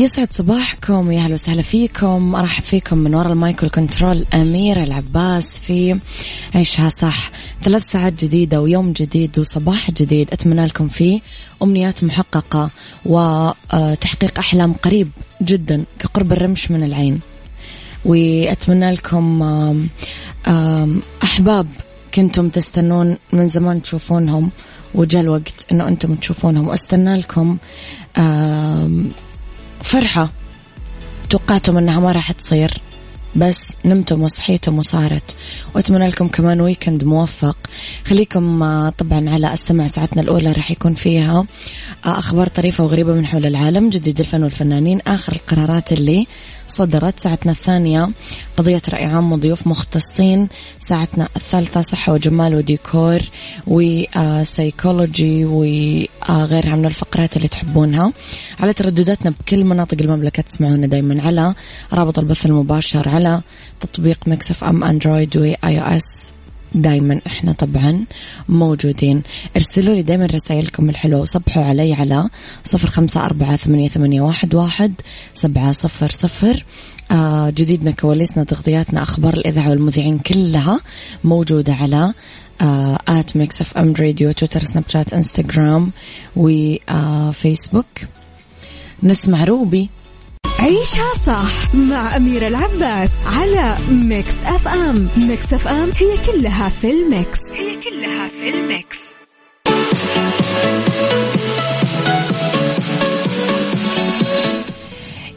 يسعد صباحكم ويا أهلا وسهلا فيكم. أرحب فيكم من وراء المايك والكنترول. أمير العباس في عيشها صح. ثلاث ساعات جديدة ويوم جديد وصباح جديد. أتمنى لكم فيه أمنيات محققة وتحقيق أحلام قريب جدا كقرب الرمش من العين. وأتمنى لكم أحباب كنتم تستنون من زمان تشوفونهم وجاء الوقت إنه أنتم تشوفونهم. وأستنى لكم فرحة. توقعتم إنها ما راح تصير بس نمتم وصحيتم وصارت. وأتمنى لكم كمان weekend موفق. خليكم آه، طبعا على السمع ساعتنا الأولى راح يكون فيها آه، أخبار طريفة وغريبة من حول العالم جديد الفن والفنانين آخر القرارات اللي صدرت ساعتنا الثانية. قضية رأي عام وضيوف مختصين. ساعتنا الثالثة صحة وجمال وديكور وسيكولوجي وغيرها من الفقرات اللي تحبونها. على تردداتنا بكل مناطق المملكة تسمعونا دايما على رابط البث المباشر على تطبيق Mix FM Android و iOS دايما إحنا طبعا موجودين. ارسلوا لي دايما رسائلكم الحلوة وصبحوا علي على صفر خمسة أربعة ثمانية, ثمانية واحد, واحد سبعة صفر صفر. آه جديدنا كواليسنا تغطياتنا أخبار الإذاعة والمذيعين كلها موجودة على at Mix FM Radio تويتر سناب شات انستغرام وفيسبوك نسمع روبي. عيشها صح مع أميرة العباس على Mix FM. Mix FM هي كلها في ال Mix. هي كلها في ال Mix.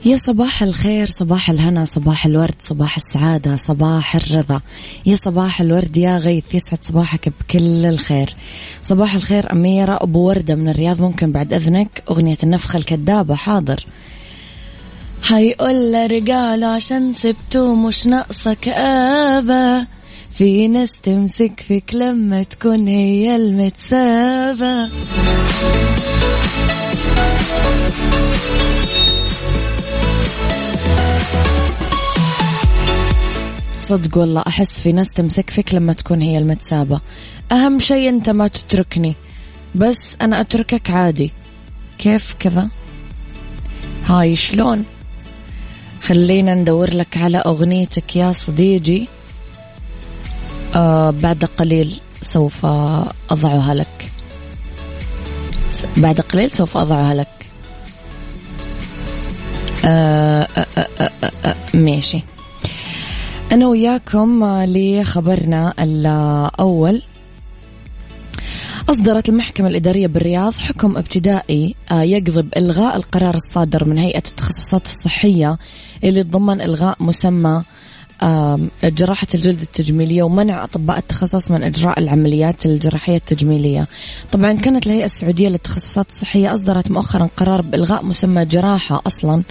يا صباح الخير صباح الهنا صباح الورد صباح السعادة صباح الرضا. يا صباح الورد يا غيث يسعد صباحك بكل الخير. صباح الخير أميرة أبو وردة من الرياض ممكن بعد إذنك أغنية النفخة الكذابة حاضر. حيقول رجال عشان سبته مش ناقصة كآبة. في ناس تمسك فيك لما تكون هي المتسابة. صدق والله أحس في ناس تمسك فيك لما تكون هي المتسابة. أهم شيء أنت ما تتركني. بس أنا أتركك عادي. كيف كذا؟ هاي شلون؟ خلينا ندور لك على أغنيتك يا صديقي آه بعد قليل سوف أضعها لك. بعد قليل سوف أضعها لك. آه آه آه آه آه آه ماشي. أنا وياكم لخبرنا الأول. أصدرت المحكمة الإدارية بالرياض حكم ابتدائي آه، يقضي بإلغاء القرار الصادر من هيئة التخصصات الصحية اللي تضمن إلغاء مسمى جراحة الجلد التجميلية ومنع أطباء التخصص من إجراء العمليات الجراحية التجميلية. طبعا كانت الهيئة السعودية للتخصصات الصحية أصدرت مؤخرا قرار بإلغاء مسمى جراحة أصلا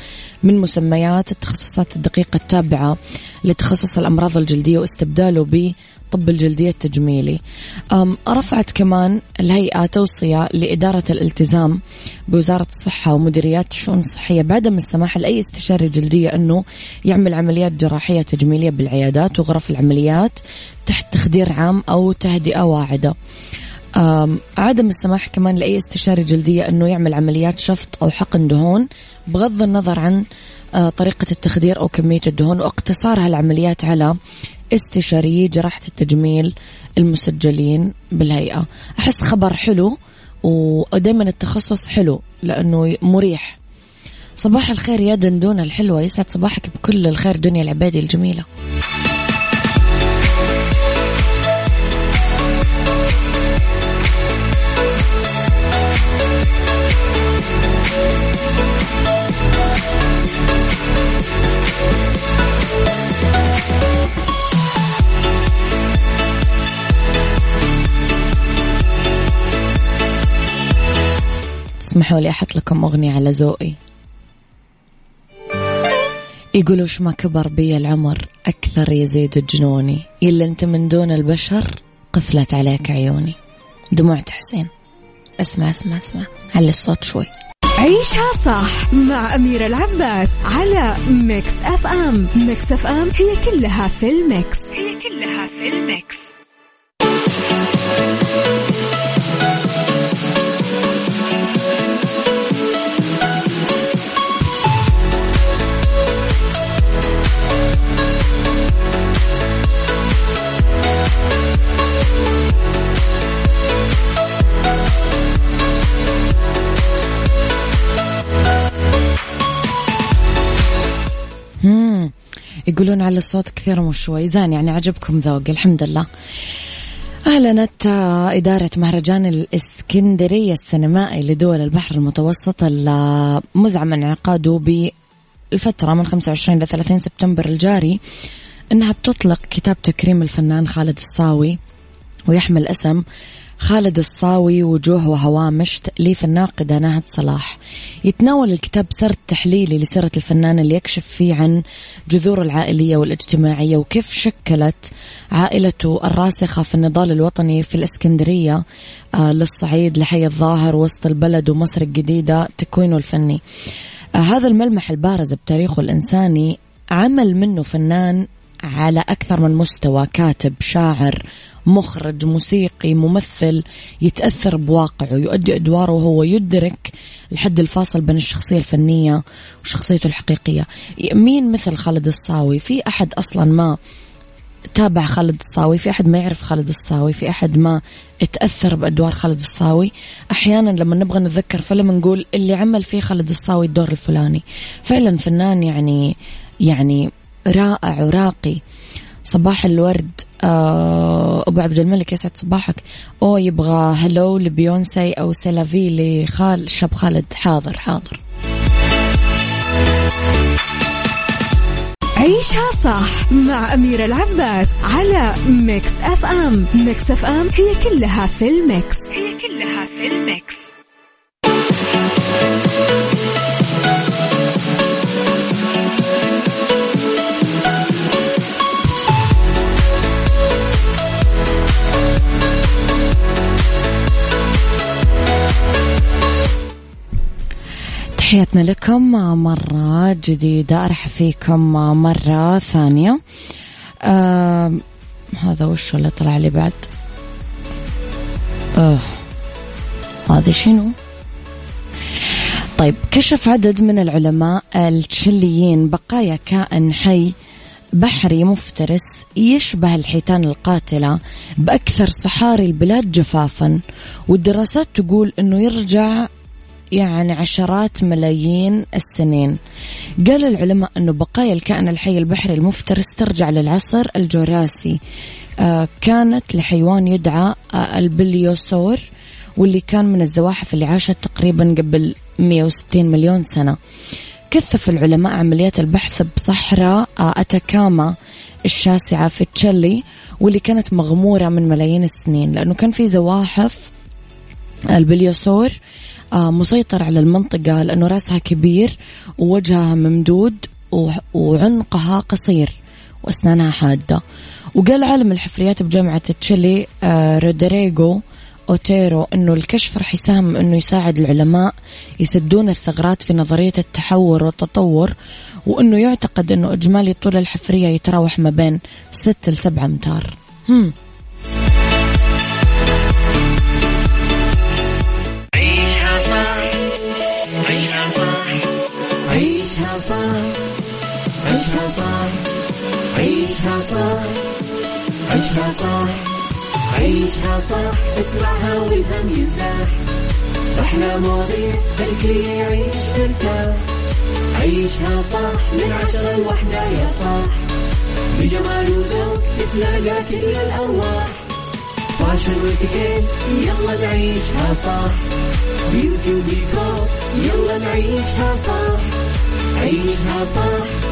من مسميات التخصصات الدقيقة التابعة لتخصص الأمراض الجلدية واستبداله الطب الجلدي التجميلي. رفعت كمان الهيئة توصية لإدارة الالتزام بوزارة الصحة ومديريات الشؤون الصحية بعدم السماح لأي استشاري جلدية أنه يعمل عمليات جراحية تجميلية بالعيادات وغرف العمليات تحت تخدير عام أو تهدئة واعدة. عدم السماح كمان لأي استشاري جلدية أنه يعمل عمليات شفط أو حقن دهون بغض النظر عن آه، طريقة التخدير أو كمية الدهون وإقتصار هالعمليات على استشاريي جراحة التجميل المسجلين بالهيئة. أحس خبر حلو ودائما التخصص حلو لأنه مريح. صباح الخير يا دندونة الحلوة. يسعد صباحك بكل الخير دنيا العبادي الجميلة. اسمحوا لي أحط لكم أغنية على ذوقي. يقولوا ما كبر بي العمر أكثر يزيد جنوني. إلا أنت من دون البشر قفلت عليك عيوني. دموع حسين. اسمع اسمع اسمع. على الصوت شوي. عيشها صح مع أميرة العباس على Mix FM Mix FM هي كلها في ال Mix. هي كلها في ال Mix. يقولون على الصوت كثير شوي. زين يعني عجبكم ذوقي الحمد لله أعلنت إدارة مهرجان الإسكندرية السينمائي لدول البحر المتوسط المزعم انعقاده بالفترة من 25 ل 30 سبتمبر الجاري أنها بتطلق كتاب تكريم الفنان خالد الصاوي ويحمل اسم خالد الصاوي وجوه وهوامش تأليف الناقدة ناهد صلاح. يتناول الكتاب سرد تحليلي لسيرة الفنان اللي يكشف فيه عن جذور العائلية والاجتماعية وكيف شكلت عائلته الراسخة في النضال الوطني في الإسكندرية آه، للصعيد لحي الظاهر وسط البلد ومصر الجديدة تكوينه الفني. آه، هذا الملمح البارز بتاريخه الإنساني عمل منه فنان على أكثر من مستوى كاتب شاعر مخرج موسيقي ممثل يتأثر بواقعه يؤدي أدواره وهو يدرك الحد الفاصل بين الشخصية الفنية وشخصيته الحقيقية. مين مثل خالد الصاوي؟ في أحد أصلا ما تابع خالد الصاوي في أحد ما يعرف خالد الصاوي في أحد ما اتأثر بأدوار خالد الصاوي. أحيانا لما نبغى نتذكر فيلم نقول اللي عمل فيه خالد الصاوي الدور الفلاني. فعلا فنان يعني يعني رائع وراقي. صباح الورد. آه، أبو عبد الملك يسعد صباحك. أو يبغى Halo ل Beyoncé أو C'est la vie لخال شاب خالد. حاضر حاضر. عيشها صح مع أميرة العباس على Mix FM. Mix FM هي كلها في ال Mix. هي كلها في ال Mix. تحياتنا لكم. مرة جديدة أرحب فيكم مرة ثانية. آه هذا وش اللي طلع لي بعد؟ آه هذا شنو؟ طيب كشف عدد من العلماء التشليين بقايا كائن حي بحري مفترس يشبه الحيتان القاتلة بأكثر صحاري البلاد جفافا. والدراسات تقول أنه يرجع يعني عشرات ملايين السنين. قال العلماء أنه بقايا الكائن الحي البحري المفترس ترجع للعصر الجوراسي آه كانت لحيوان يدعى آه البليوسور واللي كان من الزواحف اللي عاشت تقريبا قبل 160 مليون سنة. كثف العلماء عمليات البحث بصحراء آه أتاكاما الشاسعة في تشيلي واللي كانت مغمورة من ملايين السنين. لأنه كان في زواحف البليوسور مسيطر على المنطقة لأنه رأسها كبير ووجهها ممدود وعنقها قصير وأسنانها حادة وقال عالم الحفريات بجامعة تشيلي آه رودريغو أوتيرو أنه الكشف رح يساهم أنه يساعد العلماء يسدون الثغرات في نظرية التحور والتطور وأنه يعتقد أنه إجمالي طول الحفرية يتراوح ما بين 6 ل 7 أمتار هم. عيشها صح عيشها صح عيشها صح عيشها صح اسمعها والهم ينزاح أحلى مواضيع خلي يعيش ترتاح عيشها صح من عشرة لوحدة يا صاح بجمال وذوق تتلاقى كل الأرواح fashion واتيكيت يلا نعيشها صح beauty وديكور يلا نعيشها صح عيشها صح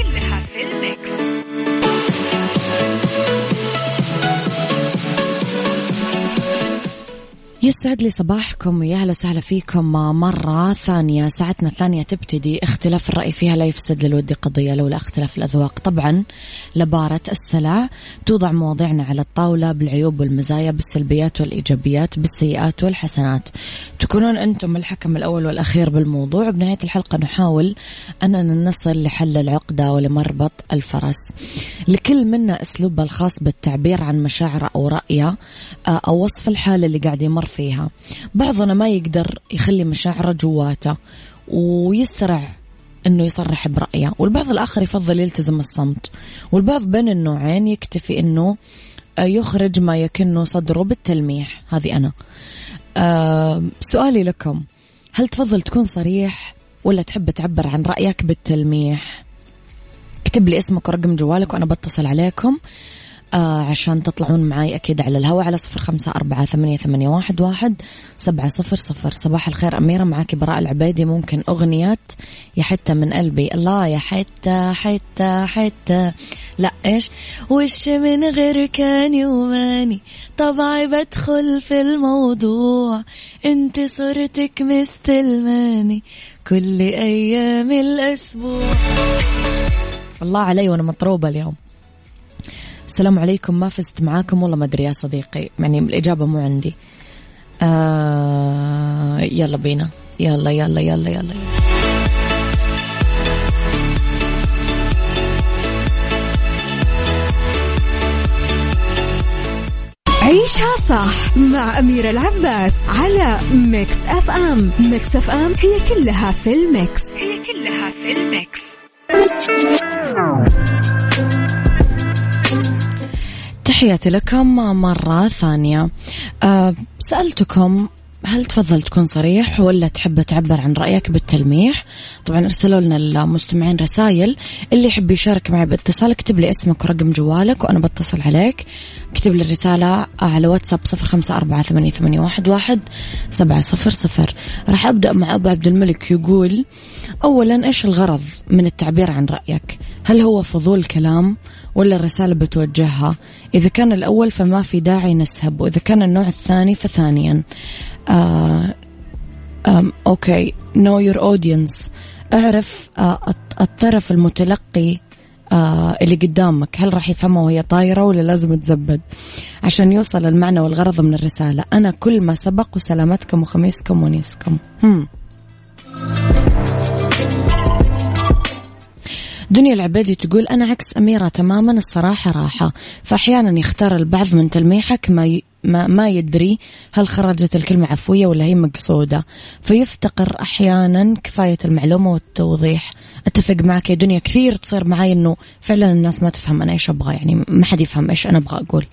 يسعد لي صباحكم ويا أهلا وسهلا فيكم مرة ثانية ساعتنا الثانية تبتدي. اختلاف الرأي فيها لا يفسد للود قضية لولا اختلاف الأذواق. طبعا لبارت السلع توضع مواضيعنا على الطاولة بالعيوب والمزايا بالسلبيات والإيجابيات بالسيئات والحسنات. تكونون أنتم الحكم الأول والأخير بالموضوع. بنهاية الحلقة نحاول أننا نصل لحل العقدة ولمربط الفرس. لكل منا أسلوبه الخاص بالتعبير عن مشاعره أو رأيه آه، أو وصف الحالة اللي قاعد يمر فيها. بعضنا ما يقدر يخلي مشاعره جواته ويسرع إنه يصرح برأيه. والبعض الآخر يفضل يلتزم الصمت. والبعض بين النوعين يكتفي إنه يخرج ما يكن صدره بالتلميح. هذه أنا. أه سؤالي لكم. هل تفضل تكون صريح ولا تحب تعبر عن رأيك بالتلميح؟ اكتب لي اسمك ورقم جوالك وأنا بتصل عليكم. آه عشان تطلعون معي أكيد على الهواء على صفر خمسة أربعة ثمانية, ثمانية واحد, واحد سبعة صفر صفر. صباح الخير أميرة معك براء العبيدي. ممكن أغنية يا حتة من قلبي. الله يا حتة حتة حتة. لا إيش؟ وش من غير كان يوماني؟ طبعي بدخل في الموضوع. أنت صورتك مستلماني كل أيام الأسبوع. الله علي وأنا مطروبة اليوم. السلام عليكم ما فزت معاكم والله ما أدري يا صديقي يعني الإجابة مو عندي. آه يلا بينا يلا يلا يلا يلا, يلا. عيشها صح مع أميرة العباس على Mix FM. Mix FM هي كلها في ال Mix. هي كلها في ال Mix. تحياتي لكم مرة ثانية. أه سألتكم هل تفضل تكون صريح ولا تحب تعبر عن رأيك بالتلميح؟ طبعا ارسلوا لنا المستمعين رسائل. اللي يحب يشارك معي باتصال اكتب لي اسمك ورقم جوالك وأنا بتصل عليك. اكتب لي الرسالة على واتساب صفر خمسة أربعة ثمانية, واحد سبعة صفر صفر. راح أبدأ مع أبو عبد الملك يقول أولا إيش الغرض من التعبير عن رأيك؟ هل هو فضول كلام ولا الرسالة بتوجهها؟ إذا كان الأول فما في داعي نسهب وإذا كان النوع الثاني فثانيا. آه أوكي know your audience. اعرف آه الطرف المتلقي آه اللي قدامك. هل راح يفهمه وهي طايرة ولا لازم تزبد؟ عشان يوصل المعنى والغرض من الرسالة. أنا كل ما سبق وسلامتكم وخميسكم ونيسكم. هم. دنيا العبيدي تقول أنا عكس أميرة تماما الصراحة راحة. فأحيانا يختار البعض من تلميحك ما. ما, ما يدري هل خرجت الكلمة عفوية ولا هي مقصودة. فيفتقر أحيانا كفاية المعلومة والتوضيح. أتفق معك يا دنيا كثير تصير معي أنه فعلا الناس ما تفهم أنا إيش أبغى يعني ما حد يفهم إيش أنا أبغى أقول.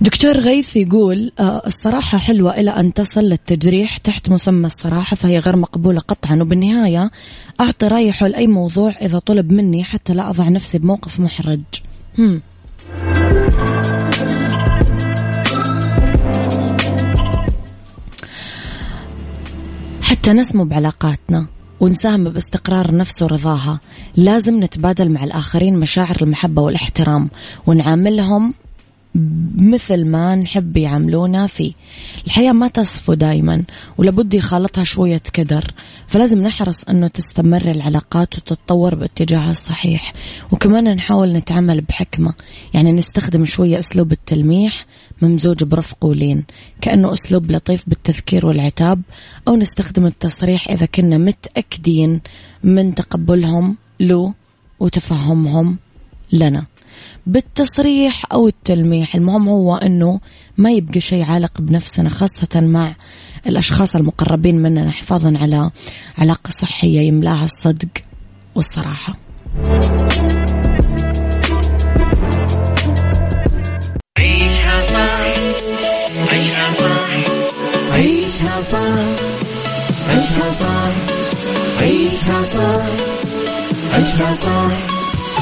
دكتور غيث يقول آه الصراحة حلوة إلى أن تصل للتجريح تحت مسمى الصراحة فهي غير مقبولة قطعا. وبالنهاية أعطي رأي حول أي موضوع إذا طلب مني حتى لا أضع نفسي بموقف محرج. هم. حتى نسمو بعلاقاتنا ونساهم باستقرار النفس ورضاها. لازم نتبادل مع الآخرين مشاعر المحبة والإحترام ونعاملهم مثل ما نحب يعاملونا فيه. الحياة ما تصفو دايما ولابد يخالطها شوية كدر. فلازم نحرص أنه تستمر العلاقات وتتطور باتجاهها الصحيح. وكمان نحاول نتعامل بحكمة. يعني نستخدم شوية أسلوب التلميح ممزوج برفق ولين. كأنه أسلوب لطيف بالتذكير والعتاب. أو نستخدم التصريح إذا كنا متأكدين من تقبلهم له وتفهمهم لنا. بالتصريح أو التلميح. المهم هو أنه ما يبقى شيء عالق بنفسنا خاصة مع الأشخاص المقربين مننا حفاظا على علاقة صحية يملاها الصدق والصراحة. عيشها صح عيشها صح عيشها صح عيشها صح عيشها صح عيشها صح.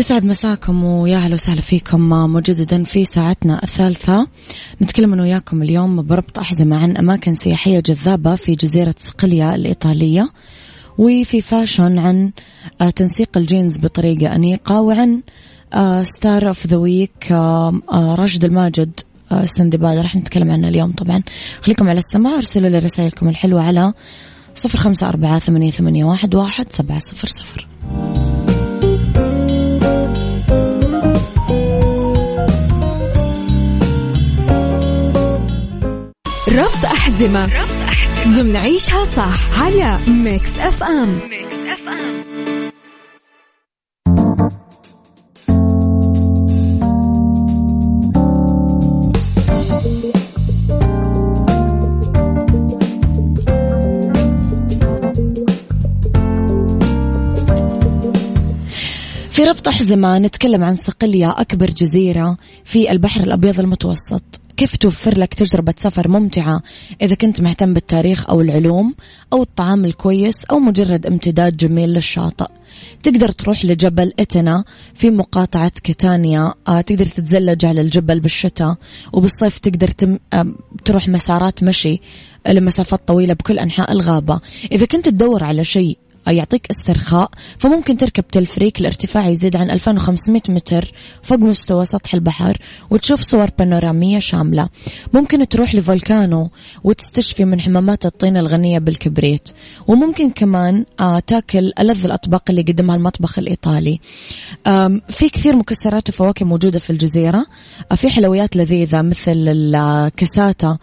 يسعد مساكم ويا أهلا وسهلا فيكم مجددا في ساعتنا الثالثة. نتكلم أنا وياكم اليوم بربط أحزمة عن أماكن سياحية جذابة في جزيرة صقلية الإيطالية وفي fashion عن آه، تنسيق الجينز بطريقة أنيقة وعن star of the week راشد الماجد آه، السندباد راح نتكلم عنه اليوم طبعا. خليكم على السماع ارسلوا لي رسائلكم الحلوة على صفر خمسة أربعة ثمانية, ثمانية واحد, واحد سبعة صفر صفر. ربط أحزمة ربط أحزمة ضمن عيشها صح على ميكس أف أم ميكس أف أم في ربط أحزمة نتكلم عن صقلية أكبر جزيرة في البحر الأبيض المتوسط. كيف توفر لك تجربة سفر ممتعة؟ إذا كنت مهتم بالتاريخ أو العلوم أو الطعام الكويس أو مجرد امتداد جميل للشاطئ. تقدر تروح لجبل إتنا في مقاطعة كيتانيا. آه، تقدر تتزلج على الجبل بالشتاء وبالصيف تقدر تم آه، تروح مسارات مشي لمسافات طويلة بكل أنحاء الغابة. إذا كنت تدور على شيء يعطيك استرخاء فممكن تركب تلفريك لارتفاع يزيد عن 2500 متر فوق مستوى سطح البحر وتشوف صور بانورامية شاملة. ممكن تروح لفولكانو وتستشفي من حمامات الطين الغنية بالكبريت. وممكن كمان آه تاكل ألذ الأطباق اللي قدمها المطبخ الإيطالي. في كثير مكسرات وفواكه موجودة في الجزيرة. آه في حلويات لذيذة مثل الكاساتا. آه،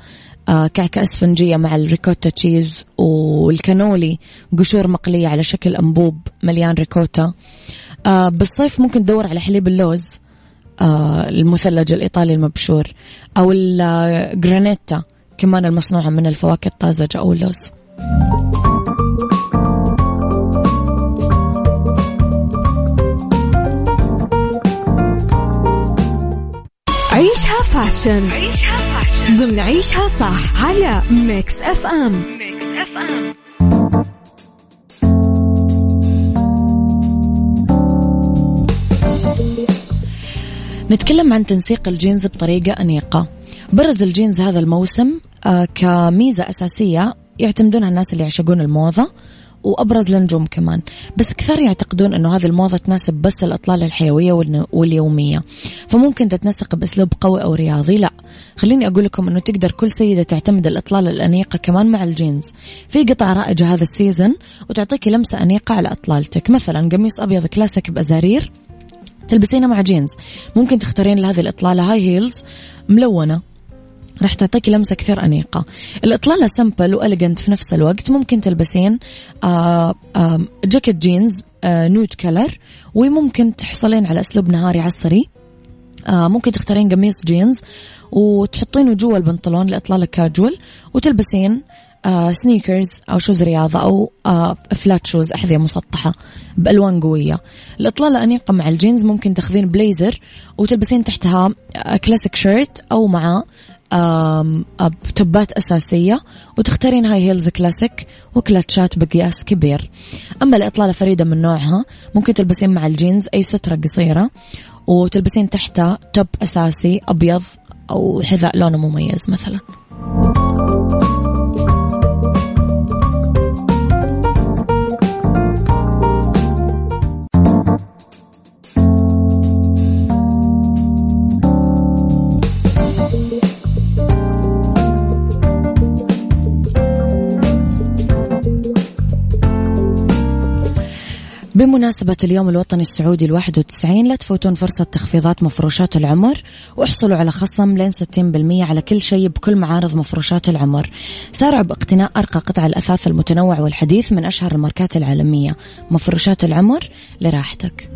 كعكة أسفنجية مع الريكوتا cheese والكانولي قشور مقلية على شكل أنبوب مليان ريكوتا. آه، بالصيف ممكن تدور على حليب اللوز آه، المثلج الإيطالي المبشور أو الجرانيتا كمان المصنوعة من الفواكه الطازجة أو اللوز. عيشها fashion. عيشها ضمن عيشها صح على Mix FM. Mix FM نتكلم عن تنسيق الجينز بطريقة أنيقة. برز الجينز هذا الموسم آه، كميزة أساسية يعتمدونها الناس اللي يعشقون الموضة وأبرز النجوم كمان. بس كثير يعتقدون أنه هذه الموضة تناسب بس الإطلالة الحيوية واليومية. فممكن تتنسق بأسلوب قوي أو رياضي؟ لا. خليني أقول لكم أنه تقدر كل سيدة تعتمد الإطلالة الأنيقة كمان مع الجينز. في قطع رائجة هذا ال season وتعطيك لمسة أنيقة على إطلالتك. مثلا قميص أبيض كلاسيك بأزارير تلبسينها مع جينز. ممكن تختارين لهذه الإطلالة high heels ملونة. راح تعطيك لمسة كثير أنيقة. الإطلالة simple و elegant في نفس الوقت ممكن تلبسين آآ آآ جاكيت جينز nude color وممكن تحصلين على أسلوب نهاري عصري. آه ممكن تختارين قميص جينز وتحطينه جوا البنطلون لإطلالة كاجوال وتلبسين آه sneakers أو shoes رياضة أو آه flat shoes أحذية مسطحة بألوان قوية. الإطلالة أنيقة مع الجينز ممكن تاخذين بليزر وتلبسين تحتها آه classic shirt أو مع توبات أساسية وتختارين high heels classic وكلاتشات بقياس كبير. أما الإطلالة فريدة من نوعها ممكن تلبسين مع الجينز أي سترة قصيرة وتلبسين تحتها توب أساسي أبيض أو حذاء لونه مميز مثلا. بمناسبة اليوم الوطني السعودي الواحد وتسعين لا تفوتون فرصة تخفيضات مفروشات العمر واحصلوا على خصم لين ستين بالمية على كل شيء بكل معارض مفروشات العمر. سارعوا باقتناء أرقى قطع الأثاث المتنوع والحديث من أشهر الماركات العالمية. مفروشات العمر لراحتك.